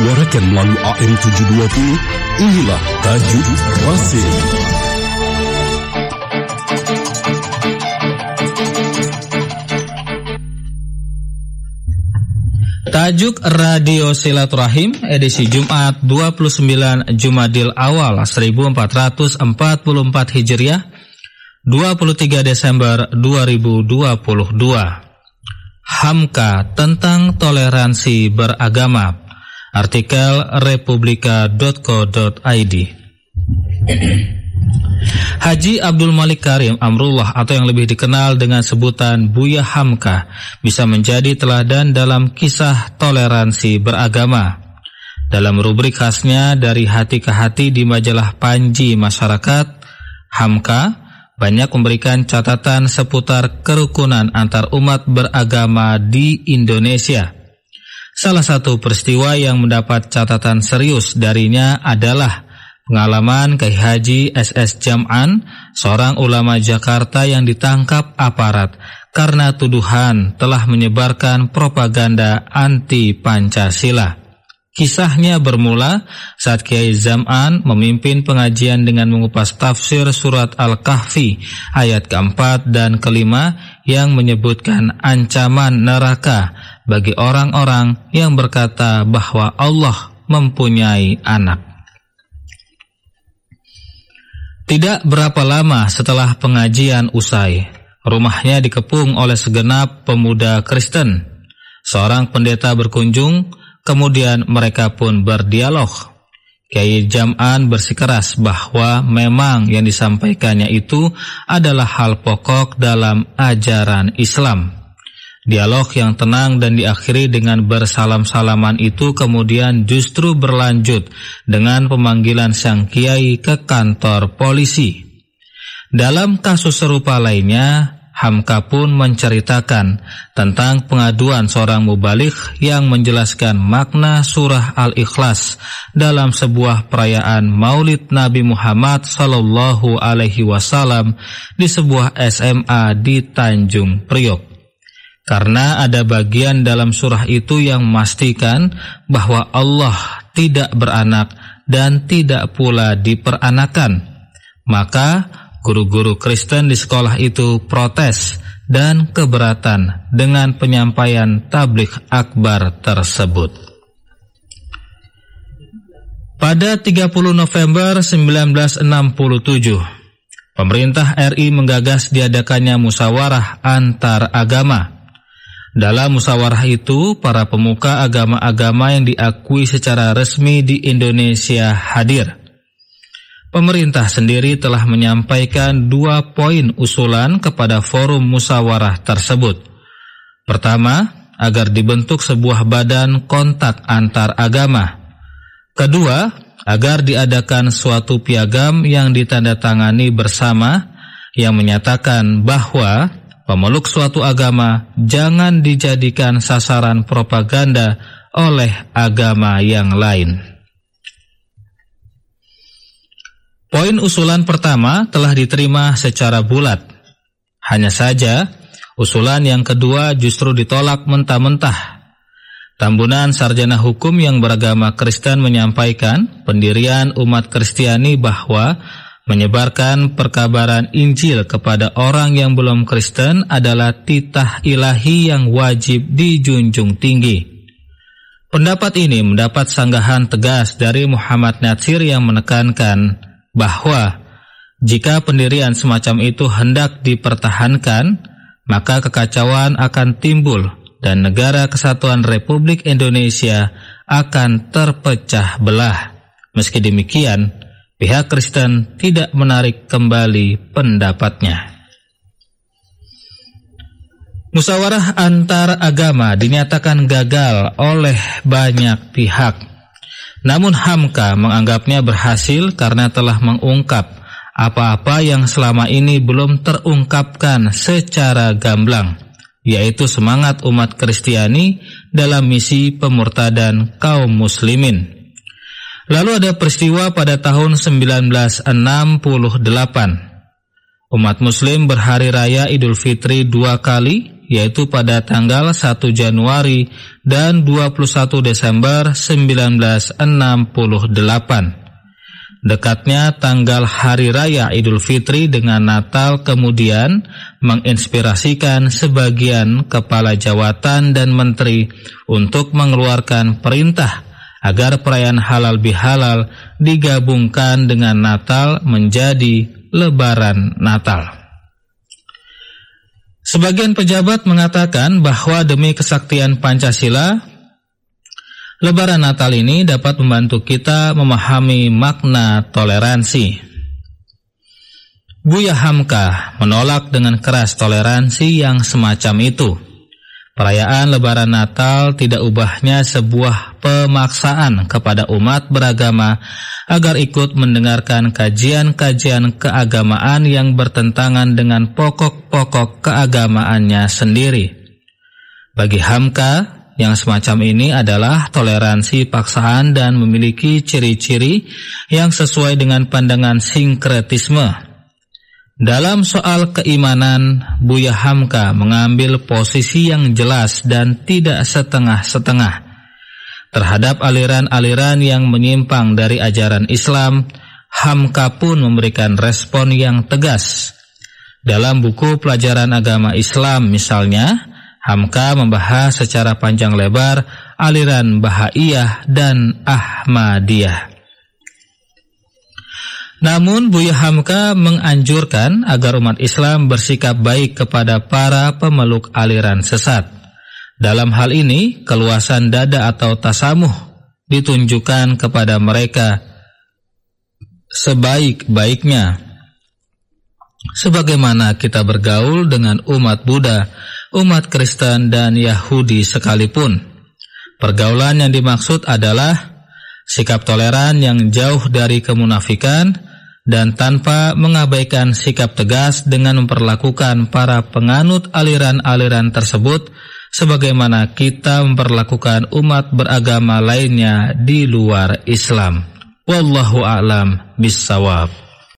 disuarakan melalui AM 720, inilah Tajuk Rasim. Tajuk Radio Silaturahim edisi Jumat 29 Jumadil Awal 1444 Hijriah 23 Desember 2022 Hamka tentang toleransi beragama Artikel republika.co.id Haji Abdul Malik Karim Amrullah atau yang lebih dikenal dengan sebutan Buya Hamka bisa menjadi teladan dalam kisah toleransi beragama. Dalam rubrik khasnya dari hati ke hati di majalah Panji Masyarakat, Hamka banyak memberikan catatan seputar kerukunan antar umat beragama di Indonesia. Salah satu peristiwa yang mendapat catatan serius darinya adalah Pengalaman Kiai Haji SS Jam'an, seorang ulama Jakarta yang ditangkap aparat karena tuduhan telah menyebarkan propaganda anti Pancasila. Kisahnya bermula saat Kiai Zam'an memimpin pengajian dengan mengupas tafsir surat Al-Kahfi ayat keempat dan kelima yang menyebutkan ancaman neraka bagi orang-orang yang berkata bahwa Allah mempunyai anak. Tidak berapa lama setelah pengajian usai, rumahnya dikepung oleh segenap pemuda Kristen. Seorang pendeta berkunjung, kemudian mereka pun berdialog. Kiai Jam'an bersikeras bahwa memang yang disampaikannya itu adalah hal pokok dalam ajaran Islam. Dialog yang tenang dan diakhiri dengan bersalam-salaman itu kemudian justru berlanjut dengan pemanggilan sang kiai ke kantor polisi. Dalam kasus serupa lainnya, Hamka pun menceritakan tentang pengaduan seorang mubalik yang menjelaskan makna surah Al-Ikhlas dalam sebuah perayaan Maulid Nabi Muhammad Sallallahu Alaihi Wasallam di sebuah SMA di Tanjung Priok. Karena ada bagian dalam surah itu yang memastikan bahwa Allah tidak beranak dan tidak pula diperanakan. Maka guru-guru Kristen di sekolah itu protes dan keberatan dengan penyampaian tablik akbar tersebut. Pada 30 November 1967, pemerintah RI menggagas diadakannya musyawarah antar agama dalam musyawarah itu, para pemuka agama-agama yang diakui secara resmi di Indonesia hadir. Pemerintah sendiri telah menyampaikan dua poin usulan kepada forum musyawarah tersebut. Pertama, agar dibentuk sebuah badan kontak antar agama. Kedua, agar diadakan suatu piagam yang ditandatangani bersama yang menyatakan bahwa pemeluk suatu agama jangan dijadikan sasaran propaganda oleh agama yang lain. Poin usulan pertama telah diterima secara bulat. Hanya saja, usulan yang kedua justru ditolak mentah-mentah. Tambunan sarjana hukum yang beragama Kristen menyampaikan pendirian umat Kristiani bahwa Menyebarkan perkabaran Injil kepada orang yang belum Kristen adalah titah ilahi yang wajib dijunjung tinggi. Pendapat ini mendapat sanggahan tegas dari Muhammad Natsir yang menekankan bahwa jika pendirian semacam itu hendak dipertahankan, maka kekacauan akan timbul dan negara kesatuan Republik Indonesia akan terpecah belah. Meski demikian, pihak Kristen tidak menarik kembali pendapatnya. Musawarah antar agama dinyatakan gagal oleh banyak pihak. Namun Hamka menganggapnya berhasil karena telah mengungkap apa-apa yang selama ini belum terungkapkan secara gamblang, yaitu semangat umat Kristiani dalam misi pemurtadan kaum muslimin. Lalu ada peristiwa pada tahun 1968. Umat muslim berhari raya Idul Fitri dua kali, yaitu pada tanggal 1 Januari dan 21 Desember 1968. Dekatnya tanggal Hari Raya Idul Fitri dengan Natal kemudian menginspirasikan sebagian kepala jawatan dan menteri untuk mengeluarkan perintah agar perayaan halal bihalal digabungkan dengan Natal menjadi Lebaran Natal. Sebagian pejabat mengatakan bahwa demi kesaktian Pancasila, Lebaran Natal ini dapat membantu kita memahami makna toleransi. Buya Hamka menolak dengan keras toleransi yang semacam itu. Perayaan Lebaran Natal tidak ubahnya sebuah pemaksaan kepada umat beragama agar ikut mendengarkan kajian-kajian keagamaan yang bertentangan dengan pokok-pokok keagamaannya sendiri. Bagi Hamka, yang semacam ini adalah toleransi paksaan dan memiliki ciri-ciri yang sesuai dengan pandangan sinkretisme. Dalam soal keimanan, Buya Hamka mengambil posisi yang jelas dan tidak setengah-setengah. Terhadap aliran-aliran yang menyimpang dari ajaran Islam, Hamka pun memberikan respon yang tegas. Dalam buku pelajaran agama Islam misalnya, Hamka membahas secara panjang lebar aliran Bahaiyah dan Ahmadiyah. Namun Buya Hamka menganjurkan agar umat Islam bersikap baik kepada para pemeluk aliran sesat. Dalam hal ini, keluasan dada atau tasamuh ditunjukkan kepada mereka sebaik-baiknya. Sebagaimana kita bergaul dengan umat Buddha umat Kristen dan Yahudi sekalipun. Pergaulan yang dimaksud adalah sikap toleran yang jauh dari kemunafikan dan tanpa mengabaikan sikap tegas dengan memperlakukan para penganut aliran-aliran tersebut sebagaimana kita memperlakukan umat beragama lainnya di luar Islam. Wallahu a'lam bissawab.